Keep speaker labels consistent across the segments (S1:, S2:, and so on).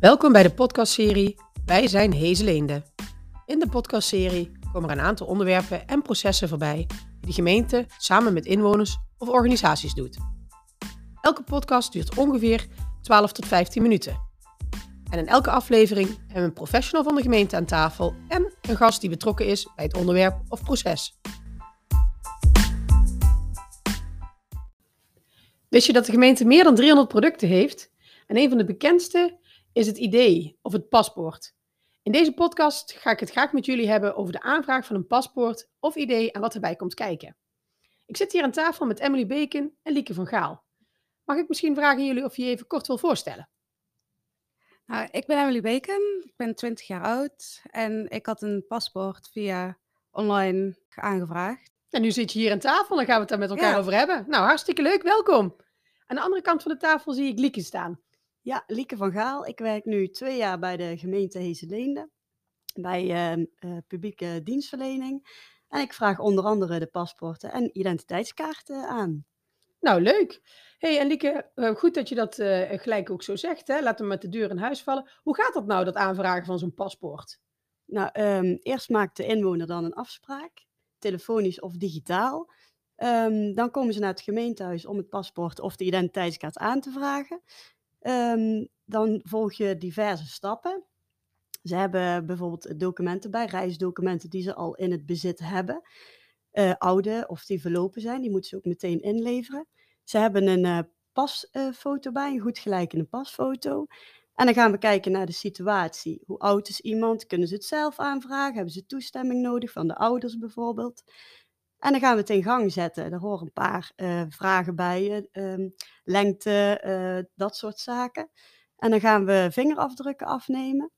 S1: Welkom bij de podcastserie Wij zijn Hezeleende. In de podcastserie komen er een aantal onderwerpen en processen voorbij die de gemeente samen met inwoners of organisaties doet. Elke podcast duurt ongeveer 12 tot 15 minuten. En in elke aflevering hebben we een professional van de gemeente aan tafel en een gast die betrokken is bij het onderwerp of proces. Wist je dat de gemeente meer dan 300 producten heeft? En een van de bekendste is het idee of het paspoort. In deze podcast ga ik het graag met jullie hebben over de aanvraag van een paspoort of idee en wat erbij komt kijken. Ik zit hier aan tafel met Emily Bacon en Lieke van Gaal. Mag ik misschien vragen jullie of je je even kort wil voorstellen?
S2: Nou, ik ben Emily Bacon, ik ben 20 jaar oud en ik had een paspoort via online aangevraagd.
S1: En nu zit je hier aan tafel en gaan we het daar met elkaar
S2: Ja.
S1: over hebben. Nou, hartstikke leuk, welkom. Aan de andere kant van de tafel zie ik Lieke staan.
S3: Ja, Lieke van Gaal. Ik werk nu twee jaar bij de gemeente Hezeleende, bij ehm, eh, publieke dienstverlening. En ik vraag onder andere de paspoorten en identiteitskaarten aan.
S1: Nou, leuk. hey, en Lieke, eh, goed dat je dat eh, gelijk ook zo zegt. Hè? Laten we met de deur in huis vallen. Hoe gaat dat nou, dat aanvragen van zo'n paspoort?
S3: Nou, ehm, eerst maakt de inwoner dan een afspraak, telefonisch of digitaal. Ehm, dan komen ze naar het gemeentehuis om het paspoort of de identiteitskaart aan te vragen. Ehm, dan volg je diverse stappen. Ze hebben bijvoorbeeld documenten bij, reisdocumenten die ze al in het bezit hebben. Eh, oude of die verlopen zijn, die moeten ze ook meteen inleveren. Ze hebben een eh, pasfoto bij, een goed gelijkende pasfoto. En dan gaan we kijken naar de situatie. Hoe oud is iemand? Kunnen ze het zelf aanvragen? Hebben ze toestemming nodig van de ouders bijvoorbeeld? En dan gaan we het in gang zetten. Er horen een paar eh, vragen bij, ehm, lengte, eh, dat soort zaken. En dan gaan we vingerafdrukken afnemen.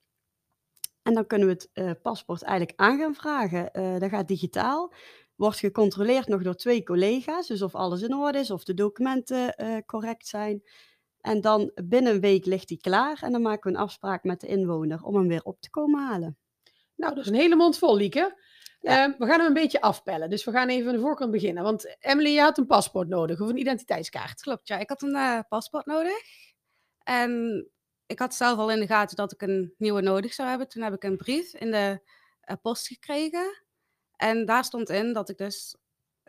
S3: En dan kunnen we het eh, paspoort eigenlijk aan gaan vragen. Dat gaat digitaal. Wordt gecontroleerd nog door twee collega's. Dus of alles in orde is, of de documenten correct zijn. En dan binnen een week ligt die klaar. En dan maken we een afspraak met de inwoner om hem weer op te komen halen.
S1: Nou, dat is een hele mond vol, Lieke.
S3: Ja.
S1: Eh, we gaan hem een beetje afpellen. Dus we gaan even aan de voorkant beginnen. Want Emily, je had een paspoort nodig of een identiteitskaart.
S2: Klopt, ja. Ik had een eh, paspoort nodig. En ik had zelf al in de gaten dat ik een nieuwe nodig zou hebben. Toen heb ik een brief in de eh, post gekregen. En daar stond in dat ik dus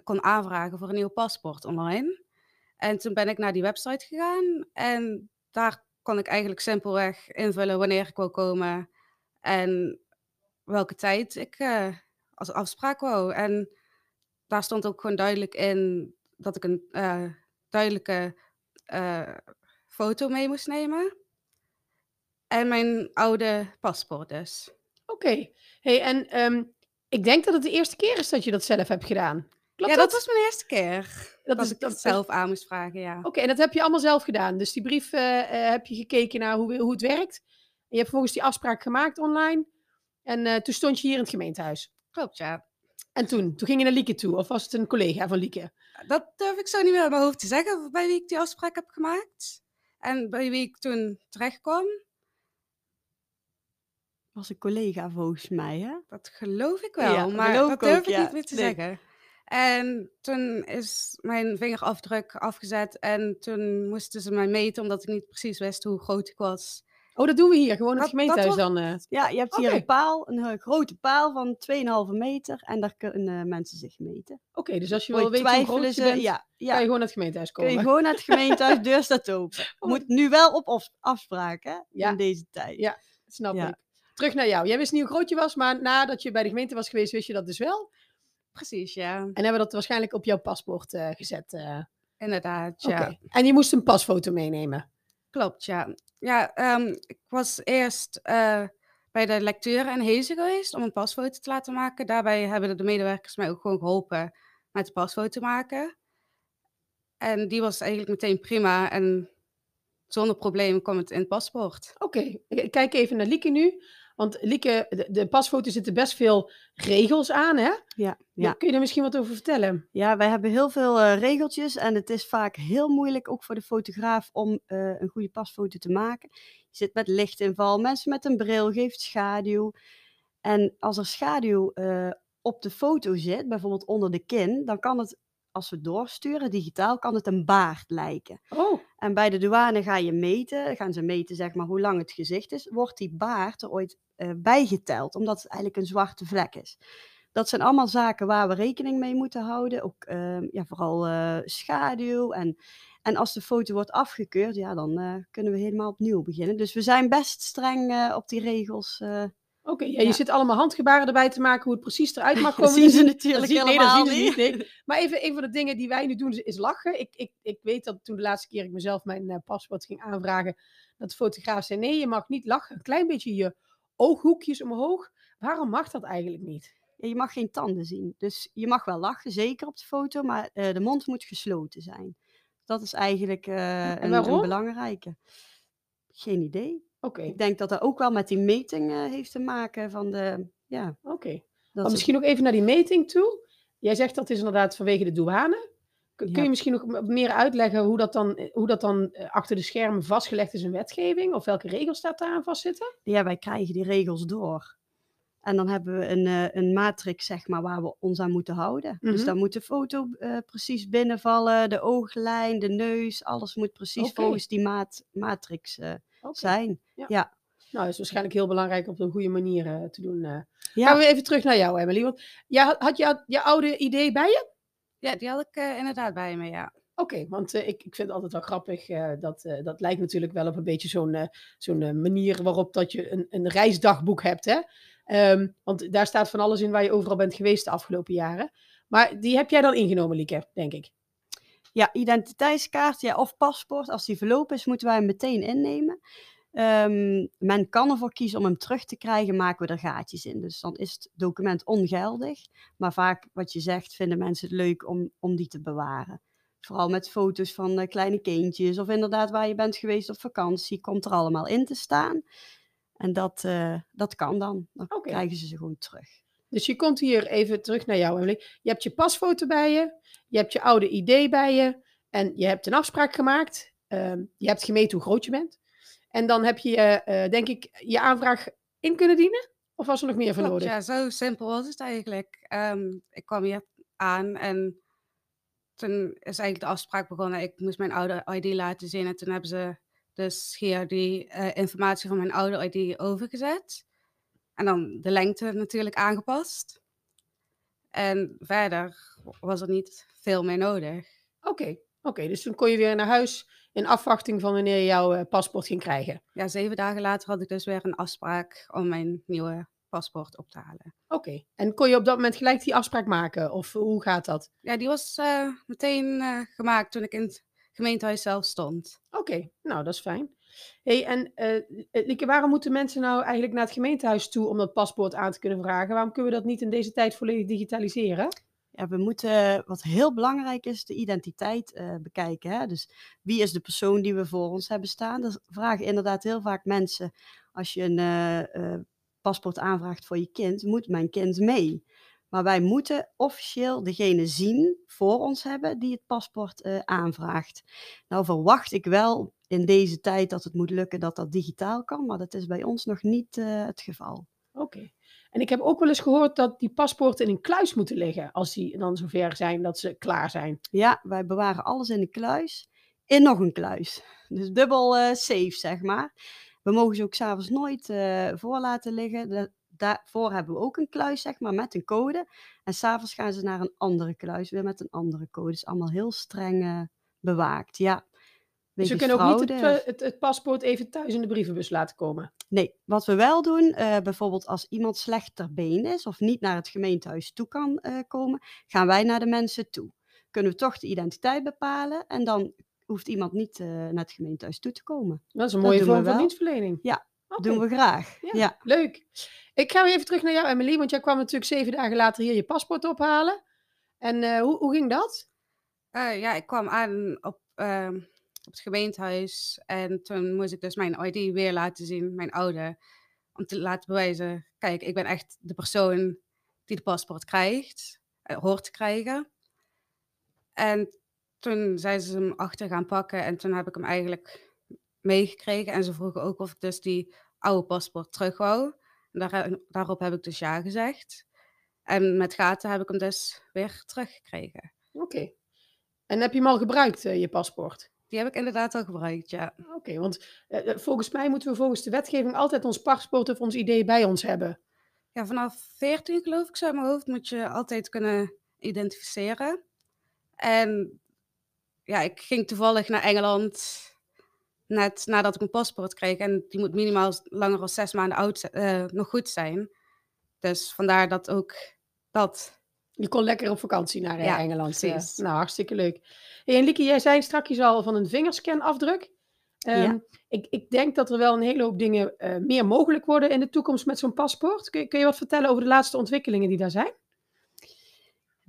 S2: kon aanvragen voor een nieuw paspoort online. En toen ben ik naar die website gegaan. En daar kon ik eigenlijk simpelweg invullen wanneer ik wil komen. En welke tijd ik eh, als afspraak wou. En daar stond ook gewoon duidelijk in dat ik een eh, duidelijke eh, foto mee moest nemen. En mijn oude paspoort dus.
S1: Oké. Hey, en ehm, ik denk dat het de eerste keer is dat je dat zelf hebt gedaan. Klopt
S2: ja, dat was mijn eerste keer.
S1: Dat
S2: Dat,
S1: is-
S2: ik
S1: dat
S2: zelf aan moest vragen, ja.
S1: Oké, en dat heb je allemaal zelf gedaan. Dus die brief eh, heb je gekeken naar hoe, hoe het werkt. En je hebt volgens die afspraak gemaakt online. En eh, toen stond je hier in het gemeentehuis.
S2: Klopt, ja.
S1: En toen? Toen ging je naar Lieke toe. Of was het een collega van Lieke?
S2: Dat durf ik zo niet meer uit mijn hoofd te zeggen bij wie ik die afspraak heb gemaakt. En bij wie ik toen terecht kwam.
S3: was een collega volgens mij, hè?
S2: Dat geloof ik wel,
S3: Ja,
S2: maar dat
S3: ook,
S2: durf ik
S3: ja.
S2: niet meer te
S3: Nee.
S2: zeggen. En toen is mijn vingerafdruk afgezet en toen moesten ze mij meten omdat ik niet precies wist hoe groot ik was.
S1: Oh, dat doen we hier. Gewoon het
S2: Dat- dat
S1: gemeentehuis dan. eh.
S3: Ja, je hebt hier een paal, een eh, grote paal van 2,5 meter. En daar kunnen mensen zich meten.
S1: Oké, dus als je wil weten hoe groot je
S3: ze,
S1: bent,
S3: ja,
S1: kan je gewoon naar het gemeentehuis
S3: Kun
S1: komen.
S3: je gewoon naar het gemeentehuis, deur staat open.
S1: Oh.
S3: Moet nu wel op af- afspraak, hè?
S1: Ja.
S3: In deze tijd.
S1: Ja. Snap
S3: Ja.
S1: ik. Terug naar jou. Jij wist niet hoe groot je was, maar nadat je bij de gemeente was geweest, wist je dat dus wel.
S2: Precies, ja.
S1: En hebben we dat waarschijnlijk op jouw paspoort eh, gezet. eh.
S2: Inderdaad, ja.
S1: En je moest een pasfoto meenemen.
S2: Klopt, ja. Ja, ehm, ik was eerst eh, bij de lectuur in Hezen geweest om een pasfoto te laten maken. Daarbij hebben de medewerkers mij ook gewoon geholpen met de pasfoto maken. En die was eigenlijk meteen prima en zonder probleem kwam het in het paspoort.
S1: Oké, ik kijk even naar Lieke nu. Want Lieke, de, de pasfoto zitten best veel regels aan, hè?
S3: Ja, ja.
S1: Kun je daar misschien wat over vertellen?
S3: Ja, wij hebben heel veel eh, regeltjes en het is vaak heel moeilijk, ook voor de fotograaf, om eh, een goede pasfoto te maken. Je zit met lichtinval, mensen met een bril geeft schaduw. En als er schaduw eh, op de foto zit, bijvoorbeeld onder de kin, dan kan het als we doorsturen, digitaal, kan het een baard lijken.
S1: Oh,
S3: En bij de douane ga je meten, gaan ze meten zeg maar hoe lang het gezicht is, wordt die baard er ooit eh, bijgeteld, omdat het eigenlijk een zwarte vlek is. Dat zijn allemaal zaken waar we rekening mee moeten houden, ook ehm, ja, vooral eh, schaduw. En, en als de foto wordt afgekeurd, ja, dan eh, kunnen we helemaal opnieuw beginnen. Dus we zijn best streng op die regels.
S1: Oké. Ja, je zit allemaal handgebaren erbij te maken hoe het precies eruit mag
S3: Dat
S1: komen.
S3: zien ze
S1: zien-
S3: natuurlijk
S1: dat zien- nee, dat
S3: helemaal
S1: zien ze
S3: niet.
S1: nee. Maar even, een van de dingen die wij nu doen is, is lachen. Ik, ik, ik weet dat toen de laatste keer ik mezelf mijn eh, paspoort ging aanvragen, dat de fotograaf zei, nee, je mag niet lachen. Een klein beetje je ooghoekjes omhoog. Waarom mag dat eigenlijk niet?
S3: Ja, je mag geen tanden zien. Dus je mag wel lachen, zeker op de foto, maar eh, de mond moet gesloten zijn. Dat is eigenlijk eh, een, een
S1: waarom?
S3: belangrijke. Geen idee.
S1: Oké,
S3: Ik denk dat dat ook wel met die meting eh, heeft te maken van de, ja.
S1: oké.
S3: Het-
S1: misschien ook even naar die meting toe. Jij zegt dat is inderdaad vanwege de douane. Kun, kun je misschien nog meer uitleggen hoe dat, dan, hoe dat dan eh, achter de schermen vastgelegd is in wetgeving? Of welke regels daar aan vastzitten?
S3: ja, wij krijgen die regels door. En dan hebben we een, eh, een matrix, zeg maar, waar we ons aan moeten houden. Dus
S1: Mhm.
S3: dan moet de foto eh, precies binnenvallen, de ooglijn, de neus, alles moet precies volgens die maat, matrix eh, zijn.
S1: Nou, dat is waarschijnlijk heel belangrijk om op een goede manier eh, te doen. eh.
S3: Ja.
S1: Gaan we even terug naar jou, Emily. Want jij had, had je je oude idee bij je?
S2: Ja, die had ik eh, inderdaad bij me, ja.
S1: Oké, want eh, ik, ik vind het altijd wel grappig. eh, dat, eh, dat lijkt natuurlijk wel op een beetje zo'n zo'n manier waarop dat je een, een reisdagboek hebt. Hè? Ehm, want daar staat van alles in waar je overal bent geweest de afgelopen jaren. Maar die heb jij dan ingenomen, Lieke, denk ik.
S3: Ja, identiteitskaart ja, of paspoort. Als die verlopen is, moeten wij hem meteen innemen. Ehm, men kan ervoor kiezen om hem terug te krijgen, maken we er gaatjes in. Dus dan is het document ongeldig. Maar vaak, wat je zegt, vinden mensen het leuk om, om die te bewaren. Vooral met foto's van eh, kleine kindjes of inderdaad waar je bent geweest op vakantie, komt er allemaal in te staan. En dat, eh, dat kan dan. Dan krijgen ze ze gewoon terug.
S1: Dus je komt hier even terug naar jou, Emily. Je hebt je pasfoto bij je. Je hebt je oude idee bij je. En je hebt een afspraak gemaakt. Ehm, je hebt gemeten hoe groot je bent. En dan heb je, eh, denk ik, je aanvraag in kunnen dienen? Of was er nog meer
S2: Klopt,
S1: nodig?
S2: ja, zo simpel was het eigenlijk. Ehm, ik kwam hier aan en toen is eigenlijk de afspraak begonnen. Ik moest mijn oude ID laten zien en toen hebben ze dus hier die eh, informatie van mijn oude ID overgezet. En dan de lengte natuurlijk aangepast. En verder was er niet veel meer nodig.
S1: Oké, oké. dus toen kon je weer naar huis in afwachting van wanneer je jouw eh, paspoort ging krijgen.
S2: Ja, zeven dagen later had ik dus weer een afspraak om mijn nieuwe paspoort op te halen.
S1: Oké, en kon je op dat moment gelijk die afspraak maken? Of hoe gaat dat?
S2: Ja, die was eh, meteen gemaakt toen ik in het gemeentehuis zelf stond.
S1: Oké, nou dat is fijn. hey, en eh Lieke, waarom moeten mensen nou eigenlijk naar het gemeentehuis toe om dat paspoort aan te kunnen vragen? Waarom kunnen we dat niet in deze tijd volledig digitaliseren?
S3: Ja, we moeten, wat heel belangrijk is, de identiteit eh, bekijken. Hè? Dus wie is de persoon die we voor ons hebben staan? Dat vragen inderdaad heel vaak mensen. Als je een eh, eh, paspoort aanvraagt voor je kind, moet mijn kind mee. Maar wij moeten officieel degene zien voor ons hebben die het paspoort eh, aanvraagt. Nou verwacht ik wel in deze tijd dat het moet lukken dat dat digitaal kan, maar dat is bij ons nog niet eh, het geval.
S1: Oké. En ik heb ook wel eens gehoord dat die paspoorten in een kluis moeten liggen. Als die dan zover zijn dat ze klaar zijn.
S3: Ja, wij bewaren alles in een kluis. In nog een kluis. Dus dubbel eh, safe, zeg maar. We mogen ze ook s'avonds nooit voor laten liggen. Daarvoor hebben we ook een kluis, zeg maar, met een code. En s'avonds gaan ze naar een andere kluis, weer met een andere code. Dus allemaal heel streng eh, bewaakt, ja.
S1: Dus we kunnen ook niet het, eh, het, het paspoort even thuis in de brievenbus laten komen.
S3: Nee, wat we wel doen, eh, bijvoorbeeld als iemand slecht ter been is of niet naar het gemeentehuis toe kan komen, gaan wij naar de mensen toe. Kunnen we toch de identiteit bepalen en dan hoeft iemand niet naar het gemeentehuis toe te komen.
S1: Dat is een mooie vorm van dienstverlening.
S3: Ja, Doen we graag.
S1: Ja.
S3: Ja.
S1: Leuk. Ik ga weer even terug naar jou, Emily, want jij kwam natuurlijk zeven dagen later hier je paspoort ophalen. En eh, hoe, hoe ging dat?
S2: Eh, ja, ik kwam aan op, ehm, op het gemeentehuis en toen moest ik dus mijn ID weer laten zien, mijn oude, om te laten bewijzen, kijk, ik ben echt de persoon die de paspoort krijgt, eh, hoort te krijgen. En toen zijn ze hem achter gaan pakken en toen heb ik hem eigenlijk meegekregen en ze vroegen ook of ik dus die oude paspoort terug wou. En daar, daarop heb ik dus ja gezegd. En met gaten heb ik hem dus weer teruggekregen.
S1: Oké. En heb je hem al gebruikt, eh, je paspoort?
S2: Die heb ik inderdaad al gebruikt, ja.
S1: Oké, want eh, eh, volgens mij moeten we volgens de wetgeving altijd ons paspoort of ons ID bij ons hebben.
S2: Ja, vanaf 14 geloof ik zo uit mijn hoofd moet je altijd kunnen identificeren. En ja, ik ging toevallig naar Engeland net nadat ik een paspoort kreeg. En die moet minimaal langer dan zes maanden oud eh, nog goed zijn. Dus vandaar dat ook dat.
S1: Je kon lekker op vakantie naar eh,
S2: Ja,
S1: Engeland. eh.
S2: precies.
S1: nou, hartstikke leuk. Hey, en Lieke, jij zei straks al van een vingerscanafdruk. Ehm,
S3: Ja.
S1: ik, ik denk dat er wel een hele hoop dingen meer mogelijk worden in de toekomst met zo'n paspoort. Kun, kun je wat vertellen over de laatste ontwikkelingen die daar zijn?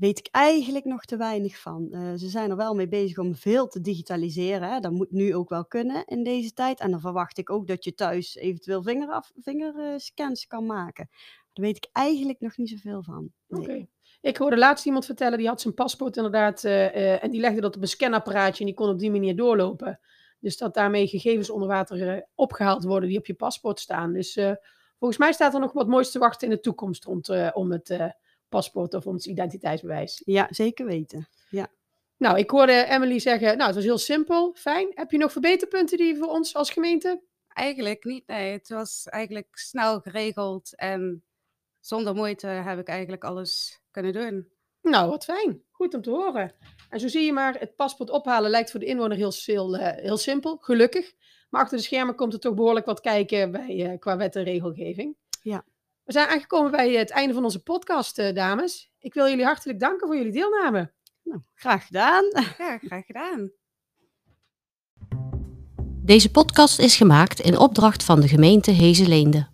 S3: Weet ik eigenlijk nog te weinig van. Eh, ze zijn er wel mee bezig om veel te digitaliseren. Hè. Dat moet nu ook wel kunnen in deze tijd. En dan verwacht ik ook dat je thuis eventueel vingeraf, vingerscans kan maken. Daar weet ik eigenlijk nog niet zoveel van.
S1: Oké. Ik hoorde laatst iemand vertellen, die had zijn paspoort inderdaad, eh, eh, en die legde dat op een scanapparaatje en die kon op die manier doorlopen. Dus dat daarmee gegevens onder water eh, opgehaald worden die op je paspoort staan. Dus volgens mij staat er nog wat moois te wachten in de toekomst rond, om het paspoort of ons identiteitsbewijs.
S3: Ja, zeker weten.
S1: Nou, ik hoorde Emily zeggen, nou, het was heel simpel, fijn. Heb je nog verbeterpunten die voor ons als gemeente?
S2: Eigenlijk niet, nee. Het was eigenlijk snel geregeld. En zonder moeite heb ik eigenlijk alles kunnen doen.
S1: Nou, wat fijn. Goed om te horen. En zo zie je maar, het paspoort ophalen lijkt voor de inwoner heel, heel, eh, heel simpel, gelukkig. Maar achter de schermen komt er toch behoorlijk wat kijken bij, eh, qua wet en regelgeving.
S3: Ja.
S1: We zijn aangekomen bij het einde van onze podcast, eh, dames. Ik wil jullie hartelijk danken voor jullie deelname.
S3: Nou, graag gedaan.
S2: Ja, graag gedaan.
S4: Deze podcast is gemaakt in opdracht van de gemeente Hezeleende.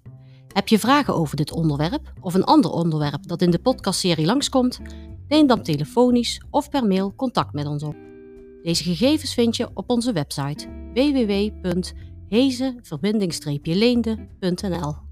S4: Heb je vragen over dit onderwerp of een ander onderwerp dat in de podcastserie langskomt? Neem dan telefonisch of per mail contact met ons op. Deze gegevens vind je op onze website www.hezeverbinding-leende.nl